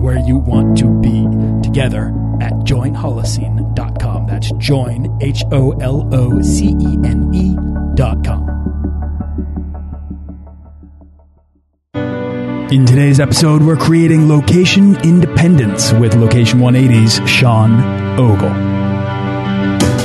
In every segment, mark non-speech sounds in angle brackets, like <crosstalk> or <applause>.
where you want to be together at joinholocene.com. That's join, H O L O C E N E.com. In today's episode, we're creating location independence with Location 180's Sean Ogle.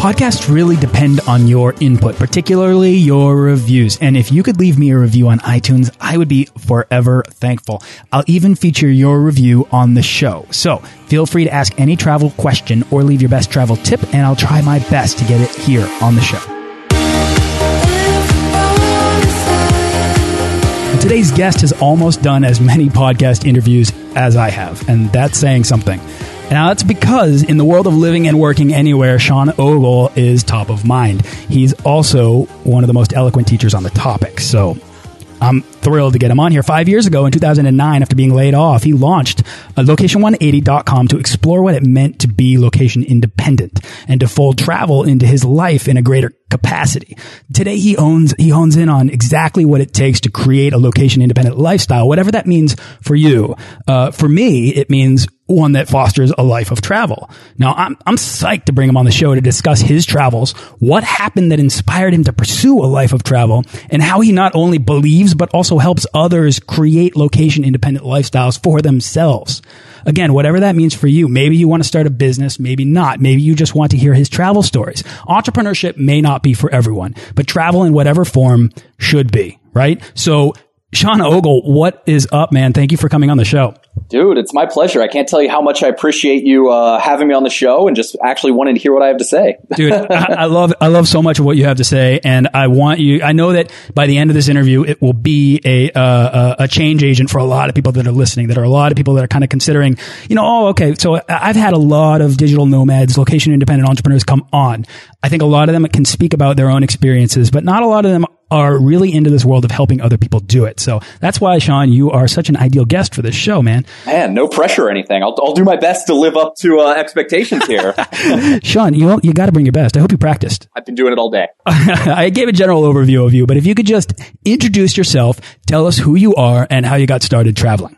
Podcasts really depend on your input, particularly your reviews. And if you could leave me a review on iTunes, I would be forever thankful. I'll even feature your review on the show. So feel free to ask any travel question or leave your best travel tip, and I'll try my best to get it here on the show. Today's guest has almost done as many podcast interviews as I have, and that's saying something. Now, that's because in the world of living and working anywhere, Sean Ogle is top of mind. He's also one of the most eloquent teachers on the topic. So I'm thrilled to get him on here. Five years ago in 2009, after being laid off, he launched location180.com to explore what it meant to be location independent and to fold travel into his life in a greater capacity. Today, he owns, he hones in on exactly what it takes to create a location independent lifestyle, whatever that means for you. Uh, for me, it means one that fosters a life of travel. Now, I'm, I'm psyched to bring him on the show to discuss his travels, what happened that inspired him to pursue a life of travel, and how he not only believes, but also helps others create location independent lifestyles for themselves. Again, whatever that means for you. Maybe you want to start a business, maybe not. Maybe you just want to hear his travel stories. Entrepreneurship may not be for everyone, but travel in whatever form should be, right? So, Sean Ogle, what is up, man? Thank you for coming on the show. Dude, it's my pleasure. I can't tell you how much I appreciate you uh, having me on the show and just actually wanting to hear what I have to say. <laughs> Dude, I, I, love I love so much of what you have to say, and I want you. I know that by the end of this interview, it will be a uh, a change agent for a lot of people that are listening. That are a lot of people that are kind of considering, you know, oh, okay. So I've had a lot of digital nomads, location independent entrepreneurs come on. I think a lot of them can speak about their own experiences, but not a lot of them are really into this world of helping other people do it. So that's why, Sean, you are such an ideal guest for this show, man. Man, no pressure or anything. I'll, I'll do my best to live up to uh, expectations here. <laughs> Sean, you you got to bring your best. I hope you practiced. I've been doing it all day. <laughs> I gave a general overview of you, but if you could just introduce yourself, tell us who you are and how you got started traveling.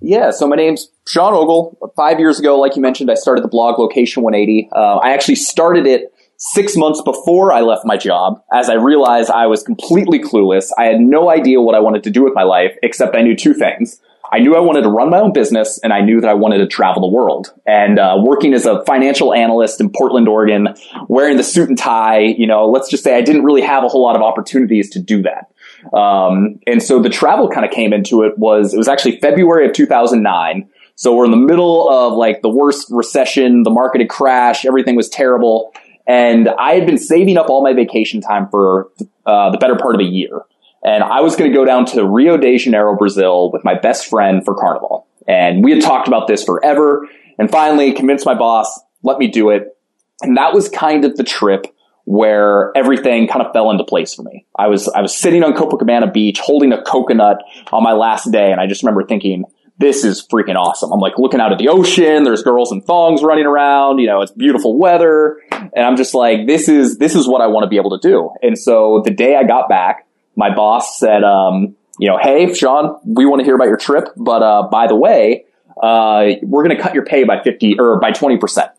Yeah, so my name's Sean Ogle. Five years ago, like you mentioned, I started the blog Location 180. Uh, I actually started it six months before I left my job, as I realized I was completely clueless. I had no idea what I wanted to do with my life, except I knew two things. I knew I wanted to run my own business, and I knew that I wanted to travel the world. And uh, working as a financial analyst in Portland, Oregon, wearing the suit and tie, you know, let's just say I didn't really have a whole lot of opportunities to do that. Um, and so the travel kind of came into it was it was actually February of 2009. So we're in the middle of like the worst recession, the market had crashed, everything was terrible. And I had been saving up all my vacation time for uh, the better part of a year. And I was going to go down to Rio de Janeiro, Brazil with my best friend for Carnival. And we had talked about this forever and finally convinced my boss, let me do it. And that was kind of the trip where everything kind of fell into place for me. I was, I was sitting on Copacabana beach holding a coconut on my last day. And I just remember thinking, this is freaking awesome. I'm like looking out at the ocean. There's girls in thongs running around. You know, it's beautiful weather. And I'm just like, this is, this is what I want to be able to do. And so the day I got back, my boss said, um, you know, hey, Sean, we want to hear about your trip. But, uh, by the way, uh, we're going to cut your pay by 50 or by 20%.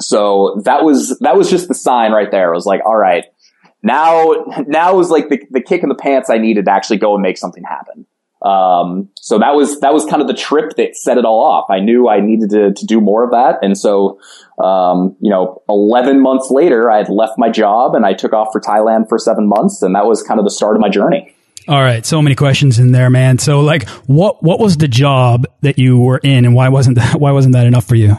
So that was, that was just the sign right there. It was like, all right, now, now was like the, the kick in the pants I needed to actually go and make something happen. Um, so that was that was kind of the trip that set it all off. I knew I needed to, to do more of that, and so um, you know, eleven months later, I had left my job and I took off for Thailand for seven months, and that was kind of the start of my journey. All right, so many questions in there, man. So, like, what what was the job that you were in, and why wasn't that why wasn't that enough for you?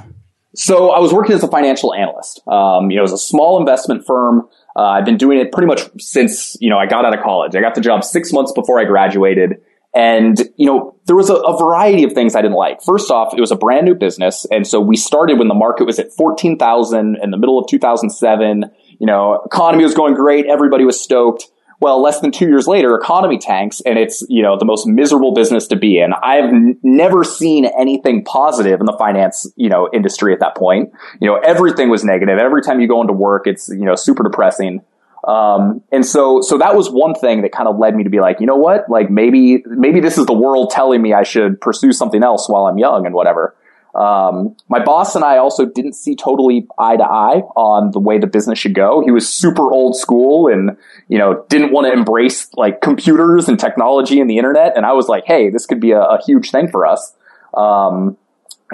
So, I was working as a financial analyst. Um, you know, it was a small investment firm. Uh, I've been doing it pretty much since you know I got out of college. I got the job six months before I graduated. And, you know, there was a, a, variety of things I didn't like. First off, it was a brand new business. And so we started when the market was at 14,000 in the middle of 2007. You know, economy was going great. Everybody was stoked. Well, less than two years later, economy tanks and it's, you know, the most miserable business to be in. I've n- never seen anything positive in the finance, you know, industry at that point. You know, everything was negative. Every time you go into work, it's, you know, super depressing. Um, and so, so that was one thing that kind of led me to be like, you know what? Like maybe, maybe this is the world telling me I should pursue something else while I'm young and whatever. Um, my boss and I also didn't see totally eye to eye on the way the business should go. He was super old school and, you know, didn't want to embrace like computers and technology and the internet. And I was like, Hey, this could be a, a huge thing for us. Um,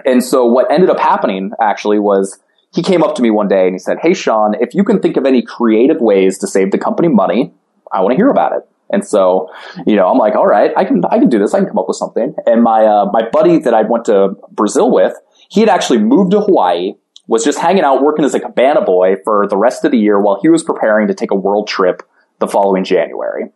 and so what ended up happening actually was he came up to me one day and he said, Hey, Sean, if you can think of any creative ways to save the company money, I want to hear about it. And so, you know, I'm like, all right, I can, I can do this. I can come up with something. And my, uh, my buddy that I went to Brazil with, he had actually moved to Hawaii, was just hanging out working as a cabana boy for the rest of the year while he was preparing to take a world trip the following January.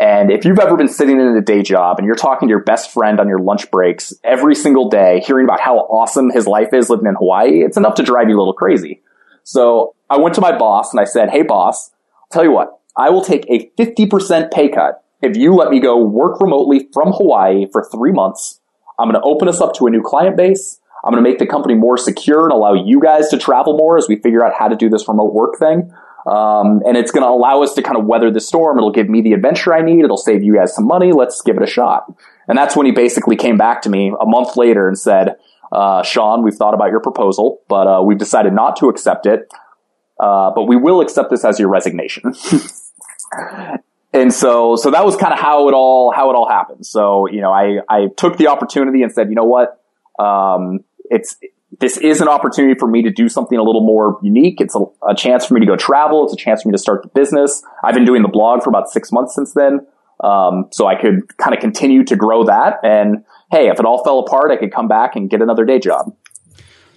And if you've ever been sitting in a day job and you're talking to your best friend on your lunch breaks every single day, hearing about how awesome his life is living in Hawaii, it's enough to drive you a little crazy. So I went to my boss and I said, Hey boss, I'll tell you what, I will take a 50% pay cut if you let me go work remotely from Hawaii for three months. I'm going to open us up to a new client base. I'm going to make the company more secure and allow you guys to travel more as we figure out how to do this remote work thing. Um, and it's going to allow us to kind of weather the storm. It'll give me the adventure I need. It'll save you guys some money. Let's give it a shot. And that's when he basically came back to me a month later and said, uh, Sean, we've thought about your proposal, but uh, we've decided not to accept it. Uh, but we will accept this as your resignation. <laughs> and so, so that was kind of how it all, how it all happened. So, you know, I, I took the opportunity and said, you know what? Um, it's, this is an opportunity for me to do something a little more unique. It's a, a, chance for me to go travel. It's a chance for me to start the business. I've been doing the blog for about six months since then. Um, so I could kind of continue to grow that. And hey, if it all fell apart, I could come back and get another day job.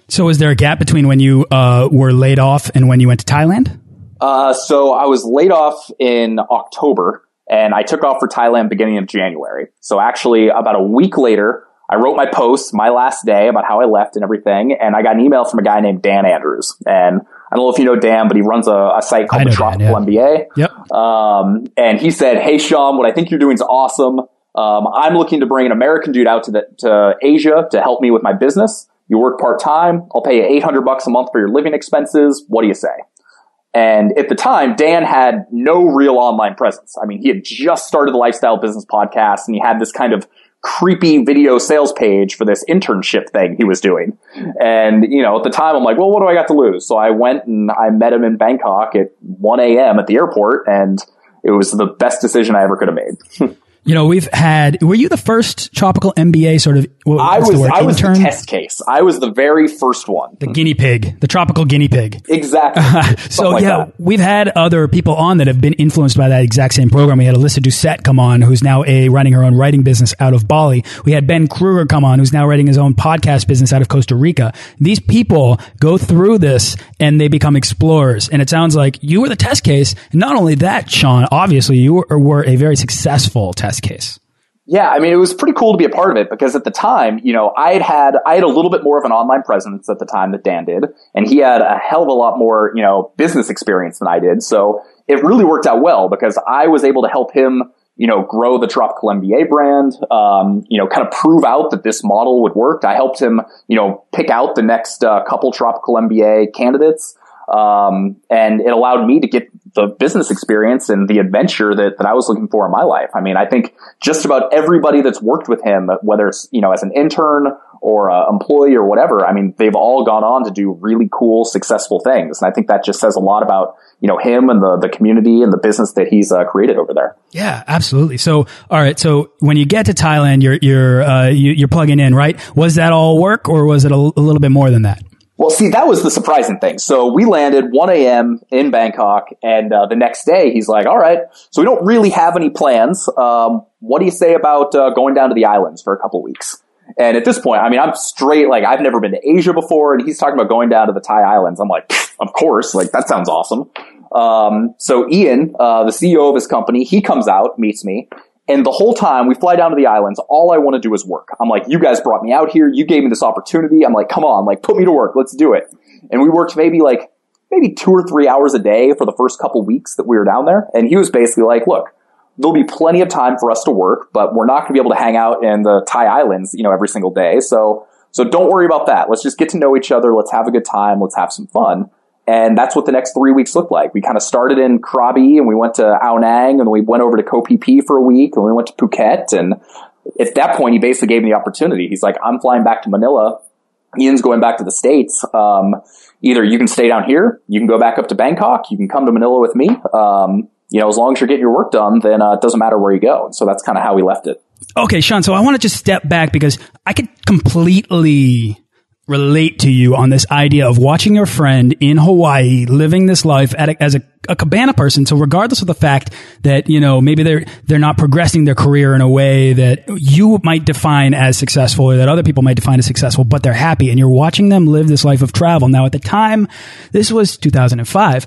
So is there a gap between when you uh, were laid off and when you went to Thailand? Uh, so I was laid off in October and I took off for Thailand beginning of January. So actually about a week later, I wrote my post, my last day about how I left and everything. And I got an email from a guy named Dan Andrews. And I don't know if you know Dan, but he runs a, a site called the Tropical Dan, yeah. MBA. Yep. Um, and he said, Hey, Sean, what I think you're doing is awesome. Um, I'm looking to bring an American dude out to the, to Asia to help me with my business. You work part time. I'll pay you 800 bucks a month for your living expenses. What do you say? And at the time, Dan had no real online presence. I mean, he had just started the lifestyle business podcast and he had this kind of creepy video sales page for this internship thing he was doing. And, you know, at the time I'm like, well, what do I got to lose? So I went and I met him in Bangkok at 1 a.m. at the airport and it was the best decision I ever could have made. <laughs> You know, we've had. Were you the first tropical MBA sort of? I was. The I was the test case. I was the very first one. The guinea pig, the tropical guinea pig. Exactly. <laughs> so like yeah, that. we've had other people on that have been influenced by that exact same program. We had Alyssa Doucette come on, who's now a running her own writing business out of Bali. We had Ben Kruger come on, who's now writing his own podcast business out of Costa Rica. These people go through this and they become explorers. And it sounds like you were the test case. not only that, Sean, obviously you were, were a very successful test test case. Yeah, I mean, it was pretty cool to be a part of it because at the time, you know, I had had, I had a little bit more of an online presence at the time that Dan did, and he had a hell of a lot more, you know, business experience than I did. So it really worked out well because I was able to help him, you know, grow the Tropical MBA brand, um, you know, kind of prove out that this model would work. I helped him, you know, pick out the next uh, couple Tropical MBA candidates. Um, and it allowed me to get the business experience and the adventure that, that I was looking for in my life. I mean, I think just about everybody that's worked with him, whether it's, you know, as an intern or uh, employee or whatever. I mean, they've all gone on to do really cool, successful things. And I think that just says a lot about, you know, him and the, the community and the business that he's uh, created over there. Yeah, absolutely. So, all right. So when you get to Thailand, you're, you're, uh, you, are plugging in, right? Was that all work or was it a, a little bit more than that? Well, see, that was the surprising thing. So we landed 1 a.m. in Bangkok, and uh, the next day he's like, "All right, so we don't really have any plans. Um, what do you say about uh, going down to the islands for a couple weeks?" And at this point, I mean, I'm straight like I've never been to Asia before, and he's talking about going down to the Thai islands. I'm like, of course, like that sounds awesome. Um, so Ian, uh, the CEO of his company, he comes out, meets me, and the whole time we fly down to the islands, all I want to do is work. I'm like, you guys brought me out here. You gave me this opportunity. I'm like, come on, like put me to work. Let's do it. And we worked maybe like, maybe two or three hours a day for the first couple weeks that we were down there. And he was basically like, look, there'll be plenty of time for us to work, but we're not going to be able to hang out in the Thai islands, you know, every single day. So, so don't worry about that. Let's just get to know each other. Let's have a good time. Let's have some fun. And that's what the next three weeks looked like. We kind of started in Krabi and we went to Ao Nang and then we went over to Koh for a week and we went to Phuket. And at that point, he basically gave me the opportunity. He's like, I'm flying back to Manila. Ian's going back to the States. Um, either you can stay down here, you can go back up to Bangkok, you can come to Manila with me. Um, you know, as long as you're getting your work done, then uh, it doesn't matter where you go. So that's kind of how we left it. Okay, Sean. So I want to just step back because I could completely relate to you on this idea of watching your friend in Hawaii living this life a, as a, a, cabana person. So regardless of the fact that, you know, maybe they're, they're not progressing their career in a way that you might define as successful or that other people might define as successful, but they're happy and you're watching them live this life of travel. Now at the time, this was 2005.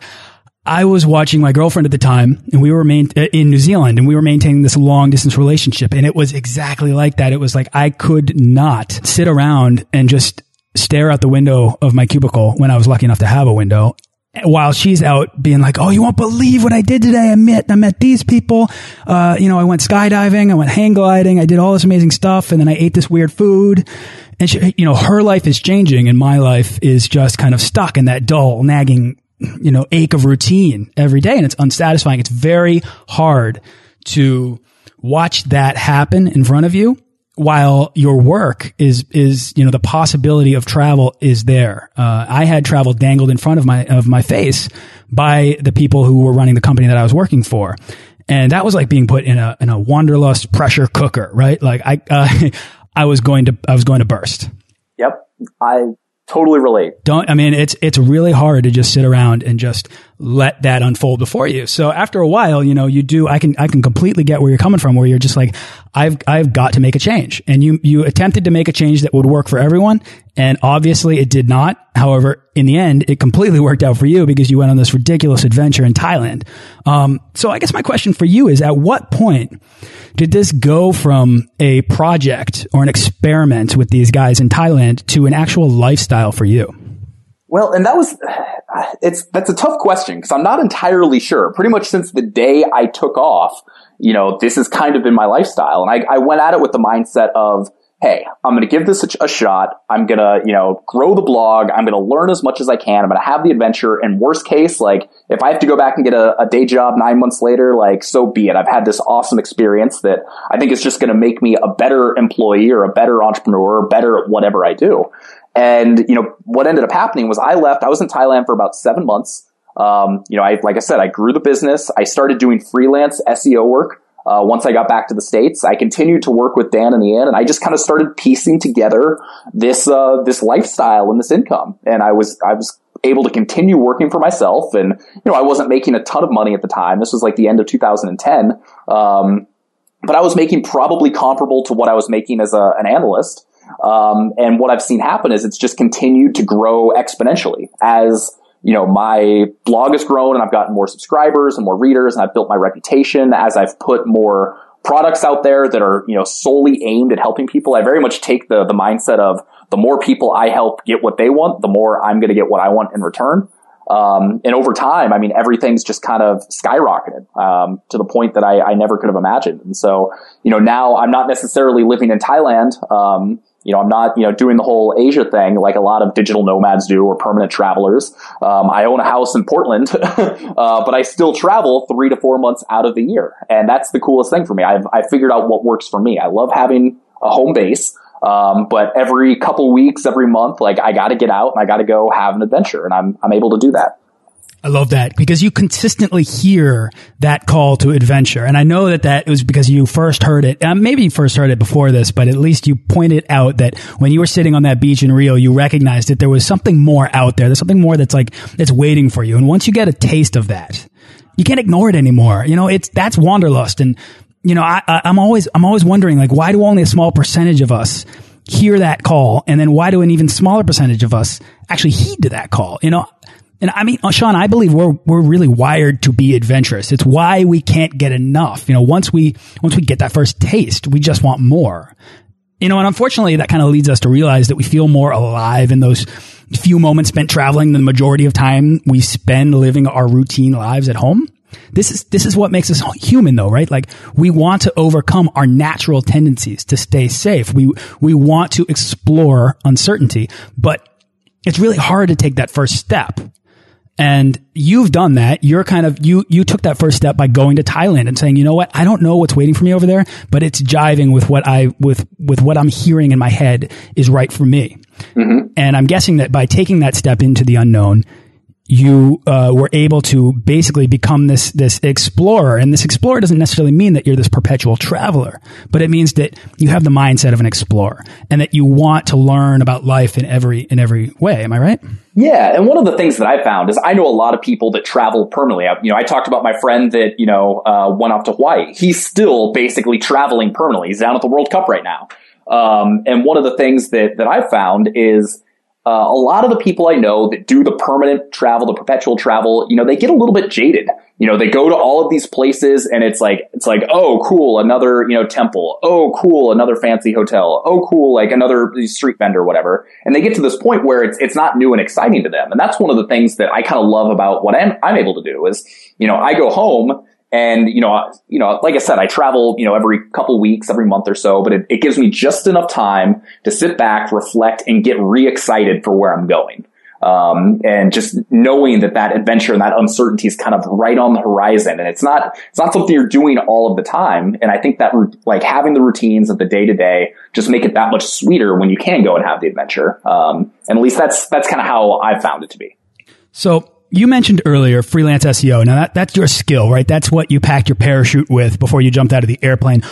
I was watching my girlfriend at the time and we were main, uh, in New Zealand and we were maintaining this long distance relationship. And it was exactly like that. It was like I could not sit around and just stare out the window of my cubicle when I was lucky enough to have a window while she's out being like, "Oh, you won't believe what I did today! I met I met these people. Uh, you know, I went skydiving, I went hang gliding, I did all this amazing stuff, and then I ate this weird food." And she, you know, her life is changing, and my life is just kind of stuck in that dull, nagging, you know, ache of routine every day, and it's unsatisfying. It's very hard to watch that happen in front of while your work is is you know the possibility of travel is there. Uh, I had travel dangled in front of my of my face by the people who were running the company that I was working for, and that was like being put in a in a wanderlust pressure cooker, right? Like I <laughs> uh, I was going to I was going to burst. Yep, I totally relate. Don't I mean it's it's really hard to just sit around and just let that unfold before you. So after a while, you know, you do, I can, I can completely get where you're coming from, where you're just like, I've, I've got to make a change. And you, you attempted to make a change that would work for everyone. And obviously it did not. However, in the end, it completely <laughs> worked out for you because you went on this ridiculous adventure in Thailand. Um, so I guess my question for you is at what point did this go from a project or an experiment with these guys in Thailand to an actual lifestyle for you? Well, and that was, <sighs> it's, that's a tough question because I'm not entirely sure. Pretty much since the day I took off, you know, this has kind of been my lifestyle. And I, I went at it with the mindset of, hey, I'm going to give this a, a, shot. I'm going to, you know, grow the blog. I'm going to learn as much as I can. I'm going to have the adventure. And worst case, like, if I have to go back and get a, a day job nine months later, like, so be it. I've had this awesome experience that I think is just going to make me a better employee or a better entrepreneur, or better at whatever I do. And, you know, what ended up happening was I left, I was in Thailand for about seven months. Um, you know, I, like I said, I grew the business. I started doing freelance SEO work. Uh, once I got back to the States, I continued to work with Dan and Ian and I just kind of started piecing together this, uh, this lifestyle and this income. And I was, I was able to continue working for myself. And, you know, I wasn't making a ton of money at the time. This was like the end of 2010. Um, but I was making probably comparable to what I was making as a, an analyst. Um, and what I've seen happen is it's just continued to grow exponentially as you know my blog has grown and I've gotten more subscribers and more readers and I've built my reputation as I've put more products out there that are you know solely aimed at helping people. I very much take the the mindset of the more people I help get what they want, the more I'm going to get what I want in return. Um, and over time, I mean, everything's just kind of skyrocketed um, to the point that I, I, never could have imagined. And so, you know, now I'm not necessarily living in Thailand. Um, you know, I'm not, you know, doing the whole Asia thing like a lot of digital nomads do or permanent travelers. Um, I own a house in Portland, <laughs> uh, but I still travel three to four months out of the year. And that's the coolest thing for me. I've, I figured out what works for me. I love having a home base. Um, but every couple weeks, every month, like I got to get out and I got to go have an adventure, and I'm I'm able to do that. I love that because you consistently hear that call to adventure. And I know that that was because you first heard it. Um, maybe you first heard it before this, but at least you pointed out that when you were sitting on that beach in Rio, you recognized that there was something more out there. There's something more that's like, that's waiting for you. And once you get a taste of that, you can't ignore it anymore. You know, it's, that's wanderlust. And, you know, I, I, I'm always, I'm always wondering, like, why do only a small percentage of us hear that call? And then why do an even smaller percentage of us actually heed to that call? You know, and I mean, Sean, I believe we're we're really wired to be adventurous. It's why we can't get enough. You know, once we once we get that first taste, we just want more. You know, and unfortunately, that kind of leads us to realize that we feel more alive in those few moments spent traveling than the majority of time we spend living our routine lives at home. This is this is what makes us human, though, right? Like we want to overcome our natural tendencies to stay safe. We we want to explore uncertainty, but it's really hard to take that first step and you've done that. You're kind of, you, you took that first step by going to Thailand and saying, you know what? I don't know what's waiting for me over there, but it's jiving with what I, with, with what I'm hearing in my head is right for me. Mm -hmm. And I'm guessing that by taking that step into the unknown, you uh, were able to basically become this this explorer. And this explorer doesn't necessarily mean that you're this perpetual traveler but it means that you have the mindset of an explorer and that you want to learn about life in every in every way. Am i right? Yeah. And one of the things that i found is i know a lot of people that travel permanently. I, you know i talked about my friend that you know uh, went off to hawaii. He's still basically traveling permanently. He's down at the world cup right now. Um, and one of the things that that i found is uh, a lot of the people I know that do the permanent travel, the perpetual travel, you know, they get a little bit jaded. You know, they go to all of these places and it's like, it's like, oh, cool, another, you know, temple. Oh, cool, another fancy hotel. Oh, cool, like another street vendor, whatever. And they get to this point where it's, it's not new and exciting to them. And that's one of the things that I kind of love about what I'm, I'm able to do is, you know, I go home and, you know, you know, like I said, I travel, you know, every couple weeks, every month or so, but it, it gives me just enough time to sit back, reflect, and get re-excited for where I'm going. Um, and just knowing that that adventure and that uncertainty is kind of right on the horizon. And it's not, it's not something you're doing all of the time. And I think that like having the routines of the day to day just make it that much sweeter when you can go and have the adventure. Um, and at least that's, that's kind of how I've found it to be. So you mentioned earlier freelance SEO. Now that, that's your skill, right? That's what you packed your parachute with before you jumped out of the airplane.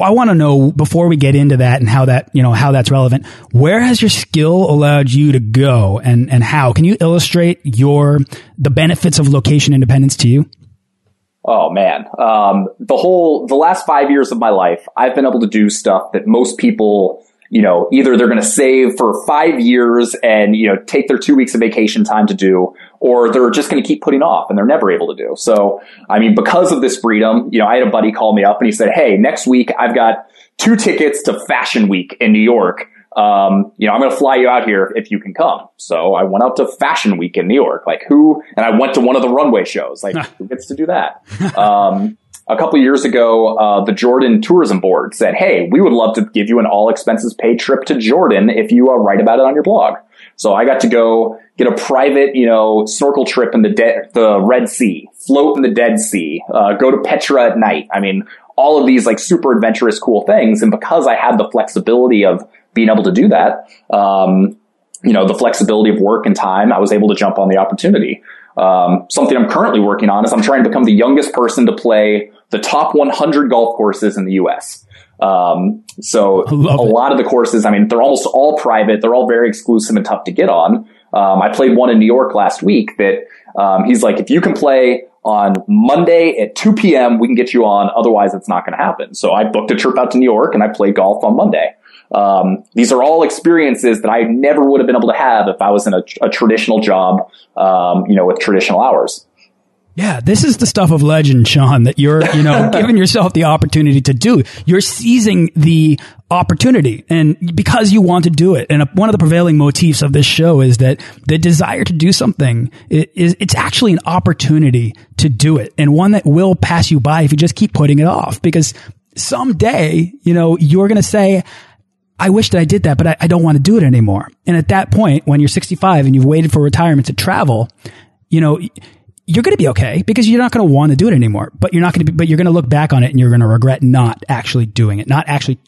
I want to know before we get into that and how that, you know, how that's relevant. Where has your skill allowed you to go and, and how? Can you illustrate your, the benefits of location independence to you? Oh man, um, the whole the last five years of my life, I've been able to do stuff that most people you know, either they're going to save for five years and, you know, take their two weeks of vacation time to do, or they're just going to keep putting off and they're never able to do. So, I mean, because of this freedom, you know, I had a buddy call me up and he said, Hey, next week I've got two tickets to Fashion Week in New York. Um, you know, I'm going to fly you out here if you can come. So I went out to Fashion Week in New York. Like who, and I went to one of the runway shows. Like who gets to do that? Um, a couple years ago, uh, the Jordan Tourism Board said, "Hey, we would love to give you an all expenses paid trip to Jordan if you uh, write about it on your blog." So I got to go get a private, you know, snorkel trip in the de- the Red Sea, float in the Dead Sea, uh, go to Petra at night. I mean, all of these like super adventurous, cool things. And because I had the flexibility of being able to do that, um, you know, the flexibility of work and time, I was able to jump on the opportunity. Um, something I'm currently working on is I'm trying to become the youngest person to play the top 100 golf courses in the U.S. Um, so <laughs> a lot of the courses, I mean, they're almost all private. They're all very exclusive and tough to get on. Um, I played one in New York last week that um, he's like, if you can play on Monday at 2 p.m., we can get you on. Otherwise, it's not going to happen. So I booked a trip out to New York and I played golf on Monday. Um, these are all experiences that I never would have been able to have if I was in a, a traditional job, um, you know, with traditional hours. Yeah, this is the stuff of legend, Sean, that you're, you know, <laughs> giving yourself the opportunity to do. You're seizing the opportunity and because you want to do it. And one of the prevailing motifs of this show is that the desire to do something is, it's actually an opportunity to do it and one that will pass you by if you just keep putting it off because someday, you know, you're going to say, I wish that I did that, but I, I don't want to do it anymore. And at that point, when you're 65 and you've waited for retirement to travel, you know, you're going to be okay because you're not going to want to do it anymore. But you're not going to be, but you're going to look back on it and you're going to regret not actually doing it, not actually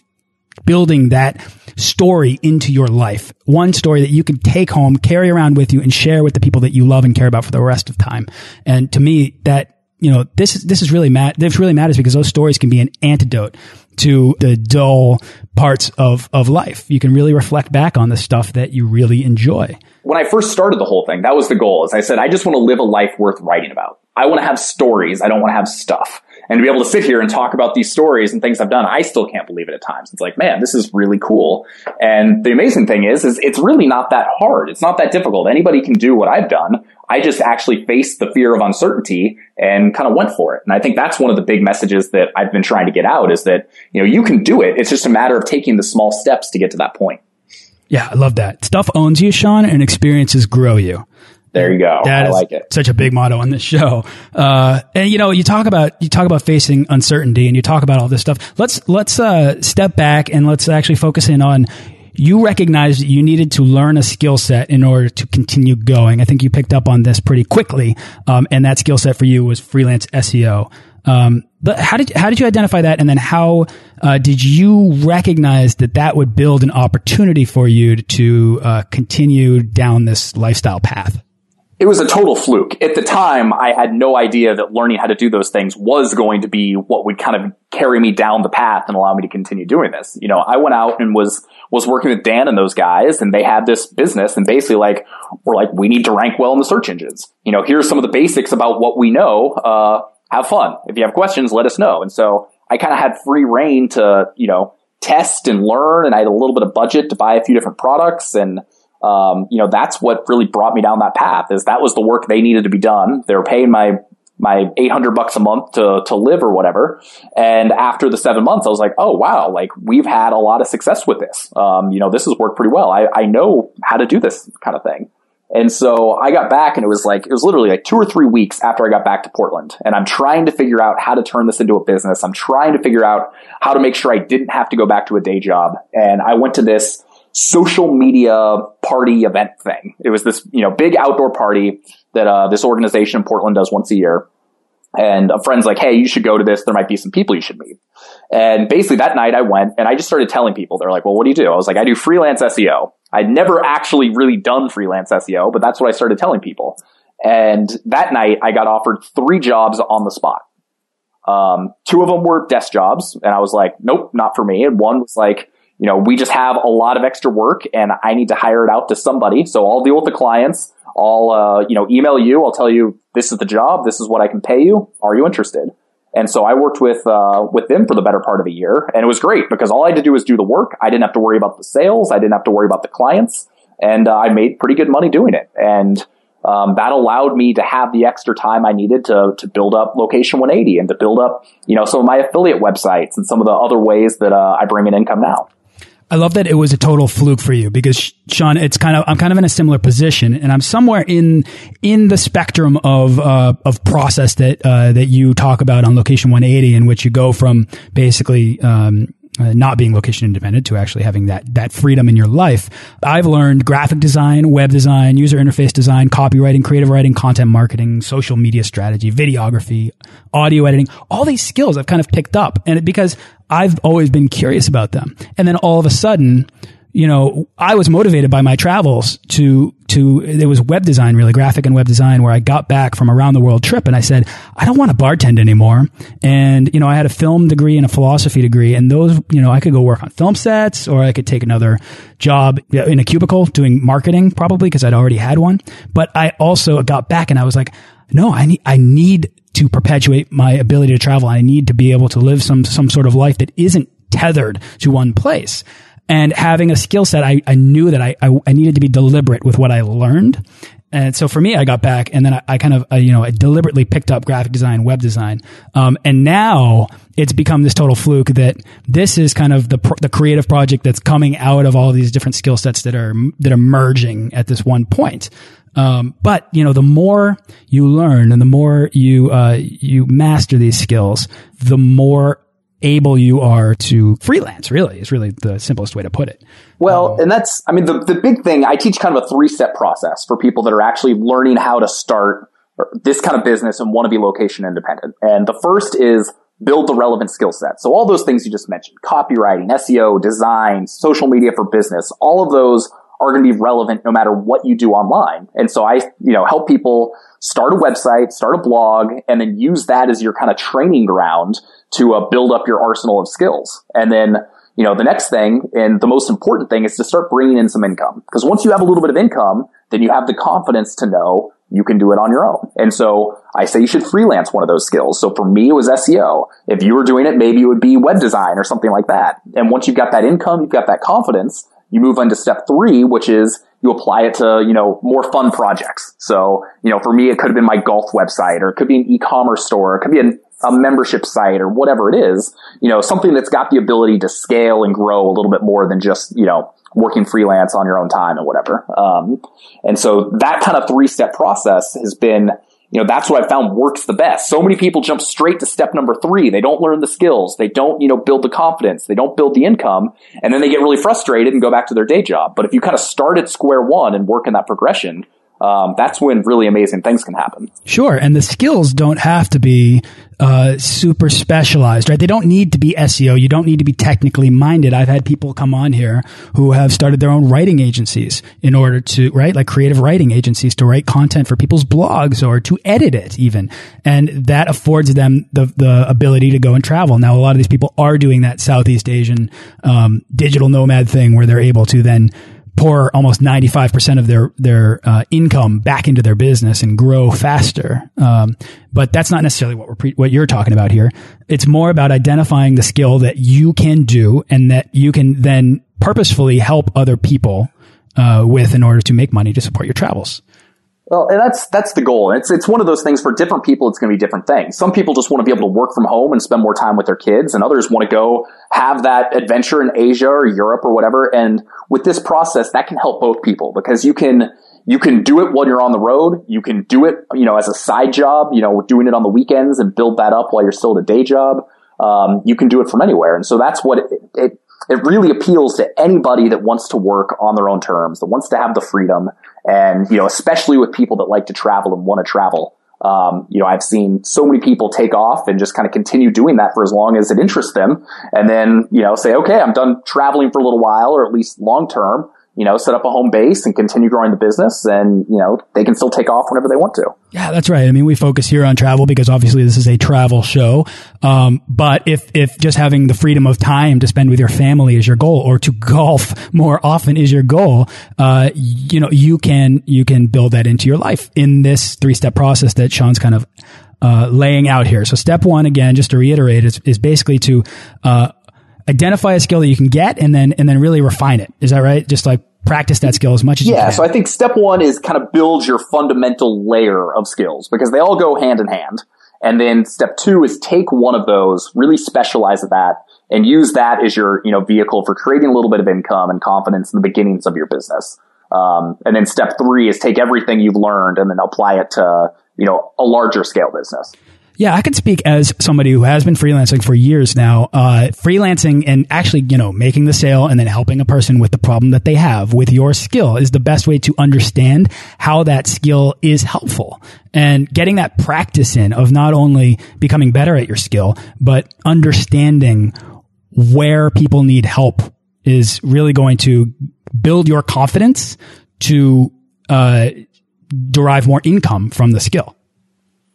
building that story into your life. One story that you can take home, carry around with you and share with the people that you love and care about for the rest of time. And to me, that, you know, this is, this is really mad. this really matters because those stories can be an antidote to the dull parts of, of life. You can really reflect back on the stuff that you really enjoy. When I first started the whole thing, that was the goal. As I said, I just want to live a life worth writing about. I want to have stories. I don't want to have stuff and to be able to sit here and talk about these stories and things I've done, I still can't believe it at times. It's like, man, this is really cool. And the amazing thing is, is it's really not that hard. It's not that difficult. Anybody can do what I've done. I just actually faced the fear of uncertainty and kind of went for it. And I think that's one of the big messages that I've been trying to get out is that, you know, you can do it. It's just a matter of taking the small steps to get to that point. Yeah, I love that. Stuff owns you, Sean, and experiences grow you. There you go. That I like it. Such a big motto on this show. Uh, and you know, you talk about you talk about facing uncertainty, and you talk about all this stuff. Let's let's uh, step back and let's actually focus in on. You recognized you needed to learn a skill set in order to continue going. I think you picked up on this pretty quickly, um, and that skill set for you was freelance SEO. Um, but how did how did you identify that, and then how uh, did you recognize that that would build an opportunity for you to, to uh, continue down this lifestyle path? It was a total fluke. At the time, I had no idea that learning how to do those things was going to be what would kind of carry me down the path and allow me to continue doing this. You know, I went out and was, was working with Dan and those guys and they had this business and basically like, we're like, we need to rank well in the search engines. You know, here's some of the basics about what we know. Uh, have fun. If you have questions, let us know. And so I kind of had free reign to, you know, test and learn and I had a little bit of budget to buy a few different products and, um, you know, that's what really brought me down that path is that was the work they needed to be done. They were paying my, my 800 bucks a month to, to live or whatever. And after the seven months, I was like, oh, wow, like we've had a lot of success with this. Um, you know, this has worked pretty well. I, I know how to do this kind of thing. And so I got back and it was like, it was literally like two or three weeks after I got back to Portland. And I'm trying to figure out how to turn this into a business. I'm trying to figure out how to make sure I didn't have to go back to a day job. And I went to this social media party event thing. It was this, you know, big outdoor party that uh, this organization in Portland does once a year. And a friend's like, hey, you should go to this. There might be some people you should meet. And basically that night I went and I just started telling people, they're like, well, what do you do? I was like, I do freelance SEO. I'd never actually really done freelance SEO, but that's what I started telling people. And that night I got offered three jobs on the spot. Um, two of them were desk jobs and I was like, nope, not for me. And one was like, you know, we just have a lot of extra work and I need to hire it out to somebody. So I'll deal with the clients. I'll, uh, you know, email you. I'll tell you this is the job. This is what I can pay you. Are you interested? And so I worked with, uh, with them for the better part of a year and it was great because all I had to do was do the work. I didn't have to worry about the sales. I didn't have to worry about the clients and uh, I made pretty good money doing it. And, um, that allowed me to have the extra time I needed to, to build up location 180 and to build up, you know, some of my affiliate websites and some of the other ways that, uh, I bring in income now. I love that it was a total fluke for you because Sean, it's kind of I'm kind of in a similar position, and I'm somewhere in in the spectrum of uh, of process that uh, that you talk about on Location 180, in which you go from basically. Um, uh, not being location independent to actually having that that freedom in your life. I've learned graphic design, web design, user interface design, copywriting, creative writing, content marketing, social media strategy, videography, audio editing. All these skills I've kind of picked up, and it, because I've always been curious about them. And then all of a sudden, you know, I was motivated by my travels to, to, it was web design, really graphic and web design where I got back from around the world trip and I said, I don't want to bartend anymore. And, you know, I had a film degree and a philosophy degree and those, you know, I could go work on film sets or I could take another job in a cubicle doing marketing probably because I'd already had one. But I also got back and I was like, no, I need, I need to perpetuate my ability to travel. I need to be able to live some, some sort of life that isn't tethered to one place. And having a skill set, I, I knew that I, I, I, needed to be deliberate with what I learned. And so for me, I got back and then I, I kind of, uh, you know, I deliberately picked up graphic design, web design. Um, and now it's become this total fluke that this is kind of the, the creative project that's coming out of all these different skill sets that are, that are merging at this one point. Um, but you know, the more you learn and the more you uh, you master these skills, the more able you are to freelance. Really, is really the simplest way to put it. Well, um, and that's I mean the the big thing. I teach kind of a three step process for people that are actually learning how to start this kind of business and want to be location independent. And the first is build the relevant skill set. So all those things you just mentioned, copywriting, SEO, design, social media for business, all of those are going to be relevant no matter what you do online. And so I, you know, help people start a website, start a blog, and then use that as your kind of training ground to uh, build up your arsenal of skills. And then, you know, the next thing and the most important thing is to start bringing in some income. Because once you have a little bit of income, then you have the confidence to know you can do it on your own. And so I say you should freelance one of those skills. So for me, it was SEO. If you were doing it, maybe it would be web design or something like that. And once you've got that income, you've got that confidence, you move on to step three, which is you apply it to, you know, more fun projects. So, you know, for me, it could have been my golf website or it could be an e-commerce store. It could be an, a membership site or whatever it is, you know, something that's got the ability to scale and grow a little bit more than just, you know, working freelance on your own time and whatever. Um, and so that kind of three step process has been, you know, that's what I found works the best. So many people jump straight to step number three. They don't learn the skills. They don't, you know, build the confidence. They don't build the income. And then they get really frustrated and go back to their day job. But if you kind of start at square one and work in that progression, um, that's when really amazing things can happen. Sure, and the skills don't have to be uh, super specialized, right? They don't need to be SEO. You don't need to be technically minded. I've had people come on here who have started their own writing agencies in order to, right, like creative writing agencies to write content for people's blogs or to edit it even, and that affords them the the ability to go and travel. Now, a lot of these people are doing that Southeast Asian um, digital nomad thing where they're able to then pour almost 95% of their their uh, income back into their business and grow faster. Um, but that's not necessarily what we're what you're talking about here. It's more about identifying the skill that you can do and that you can then purposefully help other people uh, with in order to make money to support your travels. Well, and that's that's the goal. It's it's one of those things for different people. It's going to be different things. Some people just want to be able to work from home and spend more time with their kids, and others want to go have that adventure in Asia or Europe or whatever. And with this process, that can help both people because you can you can do it while you're on the road. You can do it, you know, as a side job. You know, doing it on the weekends and build that up while you're still at a day job. Um, you can do it from anywhere, and so that's what it, it it really appeals to anybody that wants to work on their own terms, that wants to have the freedom, and you know, especially with people that like to travel and want to travel. Um, you know, I've seen so many people take off and just kind of continue doing that for as long as it interests them, and then you know, say, okay, I'm done traveling for a little while, or at least long term you know, set up a home base and continue growing the business and, you know, they can still take off whenever they want to. Yeah, that's right. I mean, we focus here on travel because obviously this is a travel show. Um, but if, if just having the freedom of time to spend with your family is your goal or to golf <laughs> more often is your goal, uh, you know, you can, you can build that into your life in this three step process that Sean's kind of, uh, laying out here. So step one, again, just to reiterate, is, is basically to, uh, identify a skill that you can get and then and then really refine it. Is that right? Just like practice that skill as much as yeah, so I think step one is kind of build your fundamental layer of skills because they all go hand in hand. And then step two is take one of those, really specialize at that, and use that as your you know vehicle for creating a little bit of income and confidence in the beginnings of your business. Um, and then step three is take everything you've learned and then apply it to you know a larger scale business. Yeah, I can speak as somebody who has been freelancing for years now. Uh, freelancing and actually, you know, making the sale and then helping a person with the problem that they have with your skill is the best way to understand how that skill is helpful and getting that practice in of not only becoming better at your skill, but understanding where people need help is really going to build your confidence to uh, derive more income from the skill.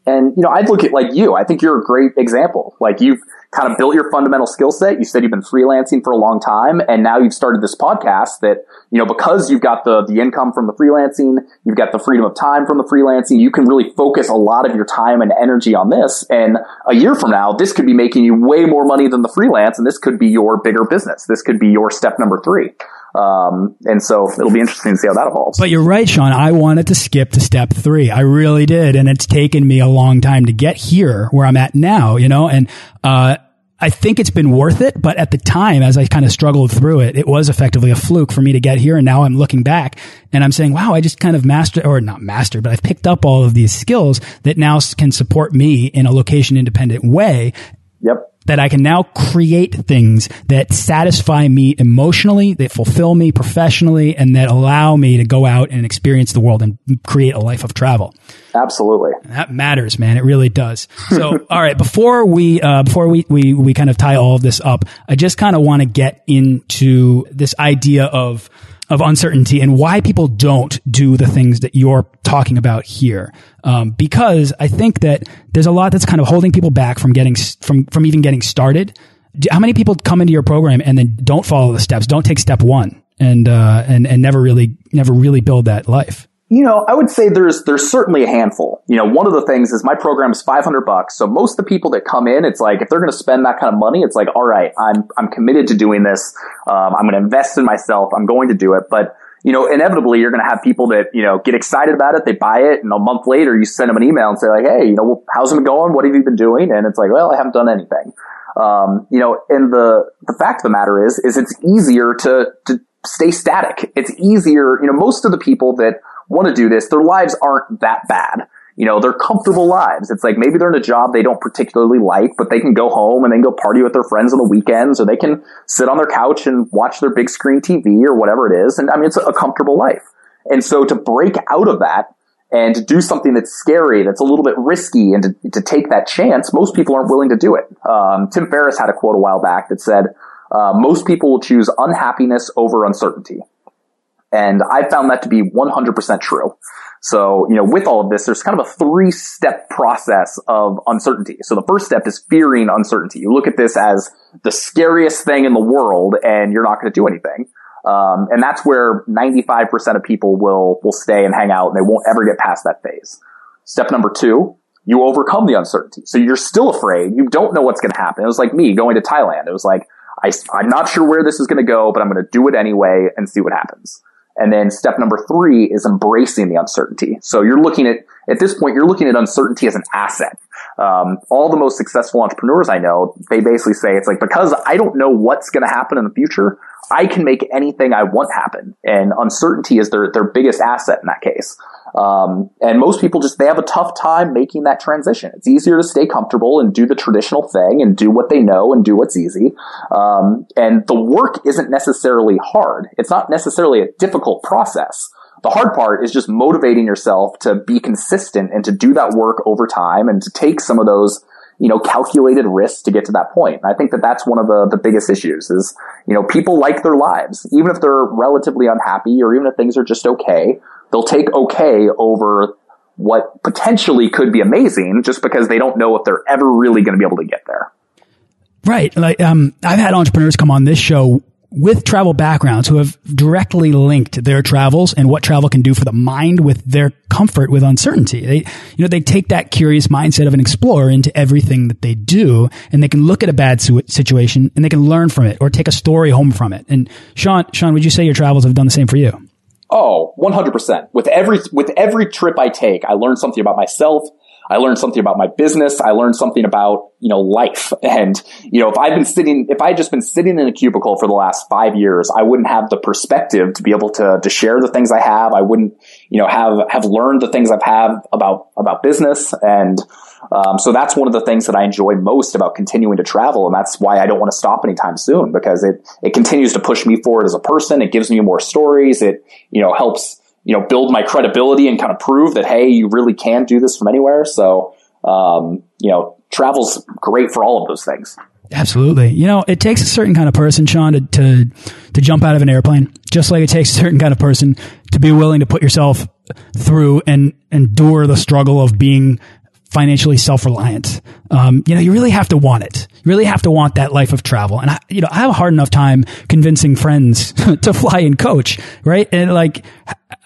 And, you know, I'd look at like you. I think you're a great example. Like you've kind of built your fundamental skill set. You said you've been freelancing for a long time and now you've started this podcast that, you know, because you've got the, the income from the freelancing, you've got the freedom of time from the freelancing, you can really focus a lot of your time and energy on this. And a year from now, this could be making you way more money than the freelance and this could be your bigger business. This could be your step number three. Um, and so it'll be interesting to see how that evolves. But you're right, Sean. I wanted to skip to step three. I really did. And it's taken me a long time to get here where I'm at now, you know, and, uh, I think it's been worth it, but at the time, as I kind of struggled through it, it was effectively a fluke for me to get here. And now I'm looking back and I'm saying, wow, I just kind of mastered, or not mastered, but I've picked up all of these skills that now can support me in a location independent way. Yep that I can now create things that satisfy me emotionally, that fulfill me professionally, and that allow me to go out and experience the world and create a life of travel. Absolutely. And that matters, man. It really does. So, <laughs> all right, before we, uh, before we, we, we kind of tie all of this up, I just kind of want to get into this idea of, of uncertainty and why people don't do the things that you're talking about here. Um, because I think that there's a lot that's kind of holding people back from getting, from, from even getting started. How many people come into your program and then don't follow the steps, don't take step one and, uh, and, and never really, never really build that life? You know, I would say there's there's certainly a handful. You know, one of the things is my program is 500 bucks. So most of the people that come in, it's like if they're going to spend that kind of money, it's like, all right, I'm I'm committed to doing this. Um, I'm going to invest in myself. I'm going to do it. But you know, inevitably you're going to have people that you know get excited about it. They buy it, and a month later you send them an email and say like, hey, you know, how's it going? What have you been doing? And it's like, well, I haven't done anything. Um, you know, and the the fact of the matter is, is it's easier to to stay static. It's easier. You know, most of the people that want to do this, their lives aren't that bad. You know, they're comfortable lives. It's like maybe they're in a job they don't particularly like, but they can go home and then go party with their friends on the weekends, or they can sit on their couch and watch their big screen TV or whatever it is. And I mean, it's a comfortable life. And so to break out of that and to do something that's scary, that's a little bit risky, and to, to take that chance, most people aren't willing to do it. Um, Tim Ferriss had a quote a while back that said, uh, most people will choose unhappiness over uncertainty. And I found that to be 100% true. So, you know, with all of this, there's kind of a three step process of uncertainty. So the first step is fearing uncertainty. You look at this as the scariest thing in the world and you're not going to do anything. Um, and that's where 95% of people will, will stay and hang out and they won't ever get past that phase. Step number two, you overcome the uncertainty. So you're still afraid. You don't know what's going to happen. It was like me going to Thailand. It was like, I, I'm not sure where this is going to go, but I'm going to do it anyway and see what happens. And then step number three is embracing the uncertainty. So you're looking at, at this point, you're looking at uncertainty as an asset. Um, all the most successful entrepreneurs I know, they basically say it's like, because I don't know what's going to happen in the future, I can make anything I want happen. And uncertainty is their, their biggest asset in that case. Um, and most people just, they have a tough time making that transition. It's easier to stay comfortable and do the traditional thing and do what they know and do what's easy. Um, and the work isn't necessarily hard. It's not necessarily a difficult process. The hard part is just motivating yourself to be consistent and to do that work over time and to take some of those you know, calculated risks to get to that point. And I think that that's one of the, the biggest issues is, you know, people like their lives, even if they're relatively unhappy or even if things are just okay, they'll take okay over what potentially could be amazing just because they don't know if they're ever really going to be able to get there. Right. Like, um, I've had entrepreneurs come on this show with travel backgrounds who have directly linked their travels and what travel can do for the mind with their comfort with uncertainty. They, you know, they take that curious mindset of an explorer into everything that they do and they can look at a bad situation and they can learn from it or take a story home from it. And Sean, Sean, would you say your travels have done the same for you? Oh, 100%. With every, with every trip I take, I learn something about myself. I learned something about my business. I learned something about, you know, life. <laughs> And, you know, if I've been sitting, if I had just been sitting in a cubicle for the last five years, I wouldn't have the perspective to be able to, to share the things I have. I wouldn't, you know, have, have learned the things I've had about, about business. And, um, so that's one of the things that I enjoy most about continuing to travel. And that's why I don't want to stop anytime soon because it, it continues to push me forward as a person. It gives me more stories. It, you know, helps, you know, build my credibility and kind of prove that, hey, you really can do this from anywhere. So, um, you know, travel's great for all of those things. Absolutely. You know, it takes a certain kind of person, Sean, to, to, to jump out of an airplane, just like it takes a certain kind of person to be willing to put yourself through and endure the struggle of being financially self-reliant. Um, you know, you really have to want it. You really have to want that life of travel. And I, you know, I have a hard enough time convincing friends <laughs> to fly and coach, right? And like,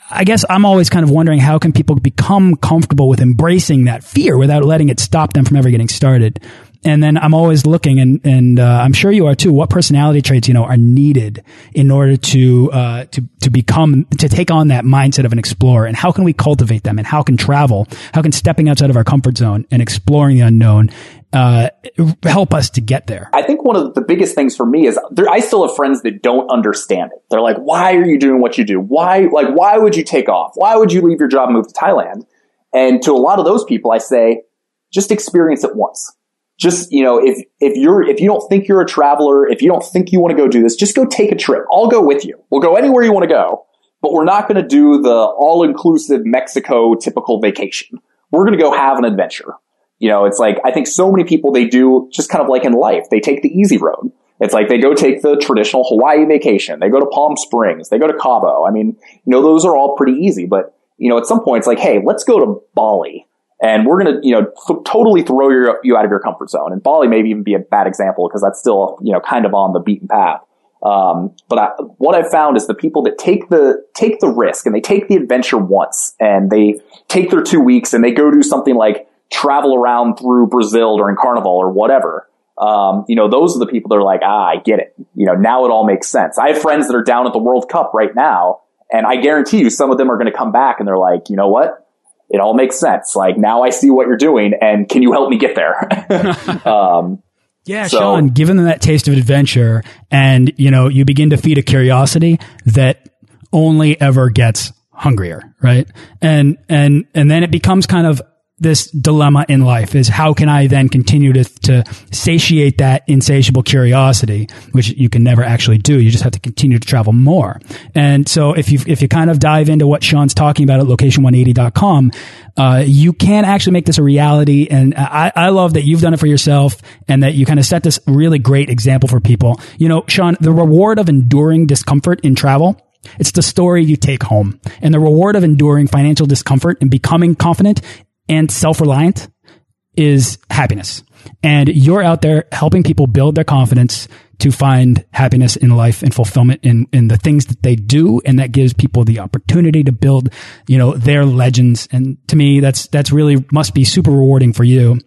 I guess I'm always kind of wondering how can people become comfortable with embracing that fear without letting it stop them from ever getting started and then I'm always looking, and and uh, I'm sure you are too. What personality traits you know are needed in order to uh, to to become to take on that mindset of an explorer, and how can we cultivate them, and how can travel, how can stepping outside of our comfort zone and exploring the unknown uh, help us to get there? I think one of the biggest things for me is there, I still have friends that don't understand it. They're like, "Why are you doing what you do? Why like why would you take off? Why would you leave your job and move to Thailand?" And to a lot of those people, I say, just experience it once just, you know, if, if you're, if you don't think you're a traveler, if you don't think you want to go do this, just go take a trip. I'll go with you. We'll go anywhere you want to go, but we're not going to do the all inclusive Mexico typical vacation. We're going to go have an adventure. You know, it's like, I think so many people, they do just kind of like in life, they take the easy road. It's like they go take the traditional Hawaii vacation. They go to Palm Springs. They go to Cabo. I mean, you know, those are all pretty easy, but you know, at some point it's like, hey, let's go to Bali and we're going to, you know, totally throw your, you out of your comfort zone. And Bali may even be a bad example because that's still, you know, kind of on the beaten path. Um, but I, what I've found is the people that take the take the risk and they take the adventure once and they take their two weeks and they go do something like travel around through Brazil during Carnival or whatever. Um, you know, those are the people that are like, ah, I get it. You know, now it all makes sense. I have friends that are down at the World Cup right now, and I guarantee you some of them are going to come back and they're like, you know what? It all makes sense. Like now I see what you're doing, and can you help me get there? <laughs> um, yeah, so, Sean, given them that taste of adventure and, you know, you begin to feed a curiosity that only ever gets hungrier, right? And, and, and then it becomes kind of this dilemma in life is how can I then continue to, to satiate that insatiable curiosity, which you can never actually do. You just have to continue to travel more. And so if you, if you kind of dive into what Sean's talking about at location180.com, uh, you can actually make this a reality. And I, I love that you've done it for yourself and that you kind of set this really great example for people. You know, Sean, the reward of enduring discomfort in travel it's the story you take home. And the reward of enduring financial discomfort and becoming confident and self-reliant is happiness. And you're out there helping people build their confidence to find happiness in life and fulfillment in, in the things that they do. And that gives people the opportunity to build, you know, their legends. And to me, that's, that's really must be super rewarding for you.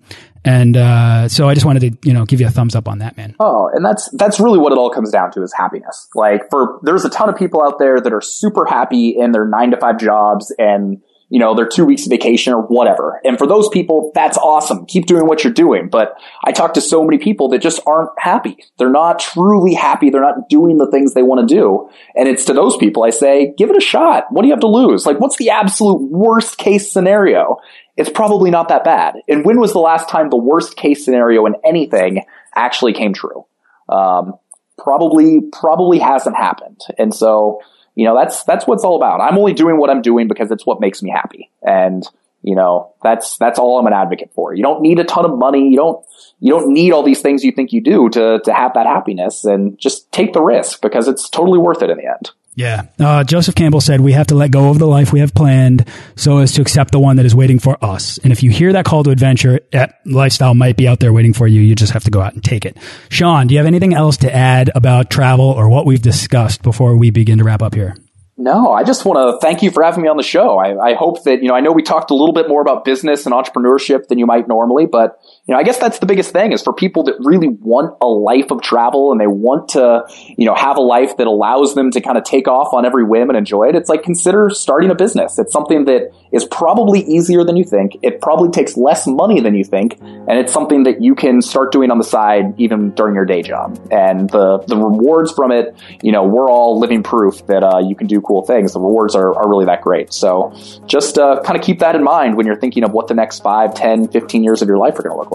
And, uh, so I just wanted to, you know, give you a thumbs up on that, man. Oh, and that's, that's really what it all comes down to is happiness. Like for, there's a ton of people out there that are super happy in their nine to five jobs and, you know, their two weeks of vacation or whatever. And for those people, that's awesome. Keep doing what you're doing. But I talk to so many people that just aren't happy. They're not truly happy. They're not doing the things they want to do. And it's to those people I say, give it a shot. What do you have to lose? Like, what's the absolute worst case scenario? It's probably not that bad. And when was the last time the worst case scenario in anything actually came true? Um, probably, probably hasn't happened. And so, you know, that's, that's what it's all about. I'm only doing what I'm doing because it's what makes me happy. And, you know, that's, that's all I'm an advocate for. You don't need a ton of money. You don't, you don't need all these things you think you do to, to have that happiness and just take the risk because it's totally worth it in the end. Yeah. Uh, Joseph Campbell said, we have to let go of the life we have planned so as to accept the one that is waiting for us. And if you hear that call to adventure, that lifestyle might be out there waiting for you. You just have to go out and take it. Sean, do you have anything else to add about travel or what we've discussed before we begin to wrap up here? No, I just want to thank you for having me on the show. I, I, hope that, you know, I know we talked a little bit more about business and entrepreneurship than you might normally, but, you know, I guess that's the biggest thing is for people that really want a life of travel and they want to, you know, have a life that allows them to kind of take off on every whim and enjoy it. It's like consider starting a business. It's something that is probably easier than you think. It probably takes less money than you think. And it's something that you can start doing on the side even during your day job. And the, the rewards from it, you know, we're all living proof that, uh, you can do cool things. The rewards are, are really that great. So just uh, kind of keep that in mind when you're thinking of what the next 5, 10, 15 years of your life are going to look like.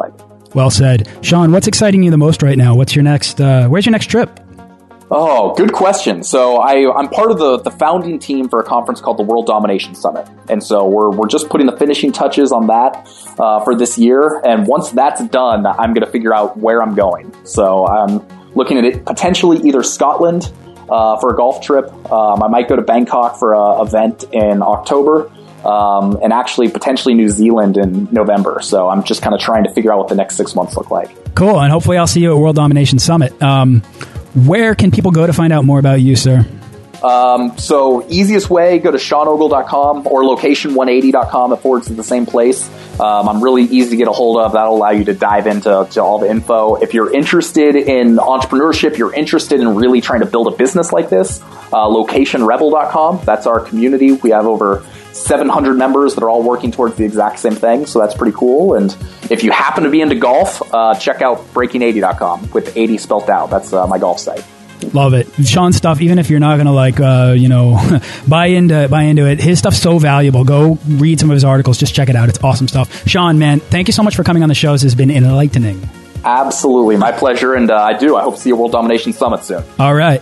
Well said. Sean, what's exciting you the most right now? What's your next, uh, where's your next trip? Oh, good question. So I, I'm part of the, the founding team for a conference called the World Domination Summit. And so we're, we're just putting the finishing touches on that uh, for this year. And once that's done, I'm going to figure out where I'm going. So I'm looking at it potentially either Scotland uh, for a golf trip. Um, I might go to Bangkok for an event in October. Um, and actually potentially New Zealand in November. So I'm just kind of trying to figure out what the next six months look like. Cool. And hopefully I'll see you at World Domination Summit. Um, where can people go to find out more about you, sir? Um, so easiest way, go to seanogle.com or location180.com. It forwards to the same place. Um, I'm really easy to get a hold of. That'll allow you to dive into to all the info. If you're interested in entrepreneurship, you're interested in really trying to build a business like this, uh, locationrebel.com. That's our community. We have over 700 members that are all working towards the exact same thing. So that's pretty cool. And if you happen to be into golf, uh, check out breaking80.com with 80 spelt out. That's uh, my golf site. Love it, Sean's stuff. Even if you're not gonna like, uh, you know, <laughs> buy into buy into it, his stuff's so valuable. Go read some of his articles. Just check it out. It's awesome stuff. Sean, man, thank you so much for coming on the show. This has been enlightening. Absolutely. My pleasure. And uh, I do. I hope to see at World Domination Summit soon. All right.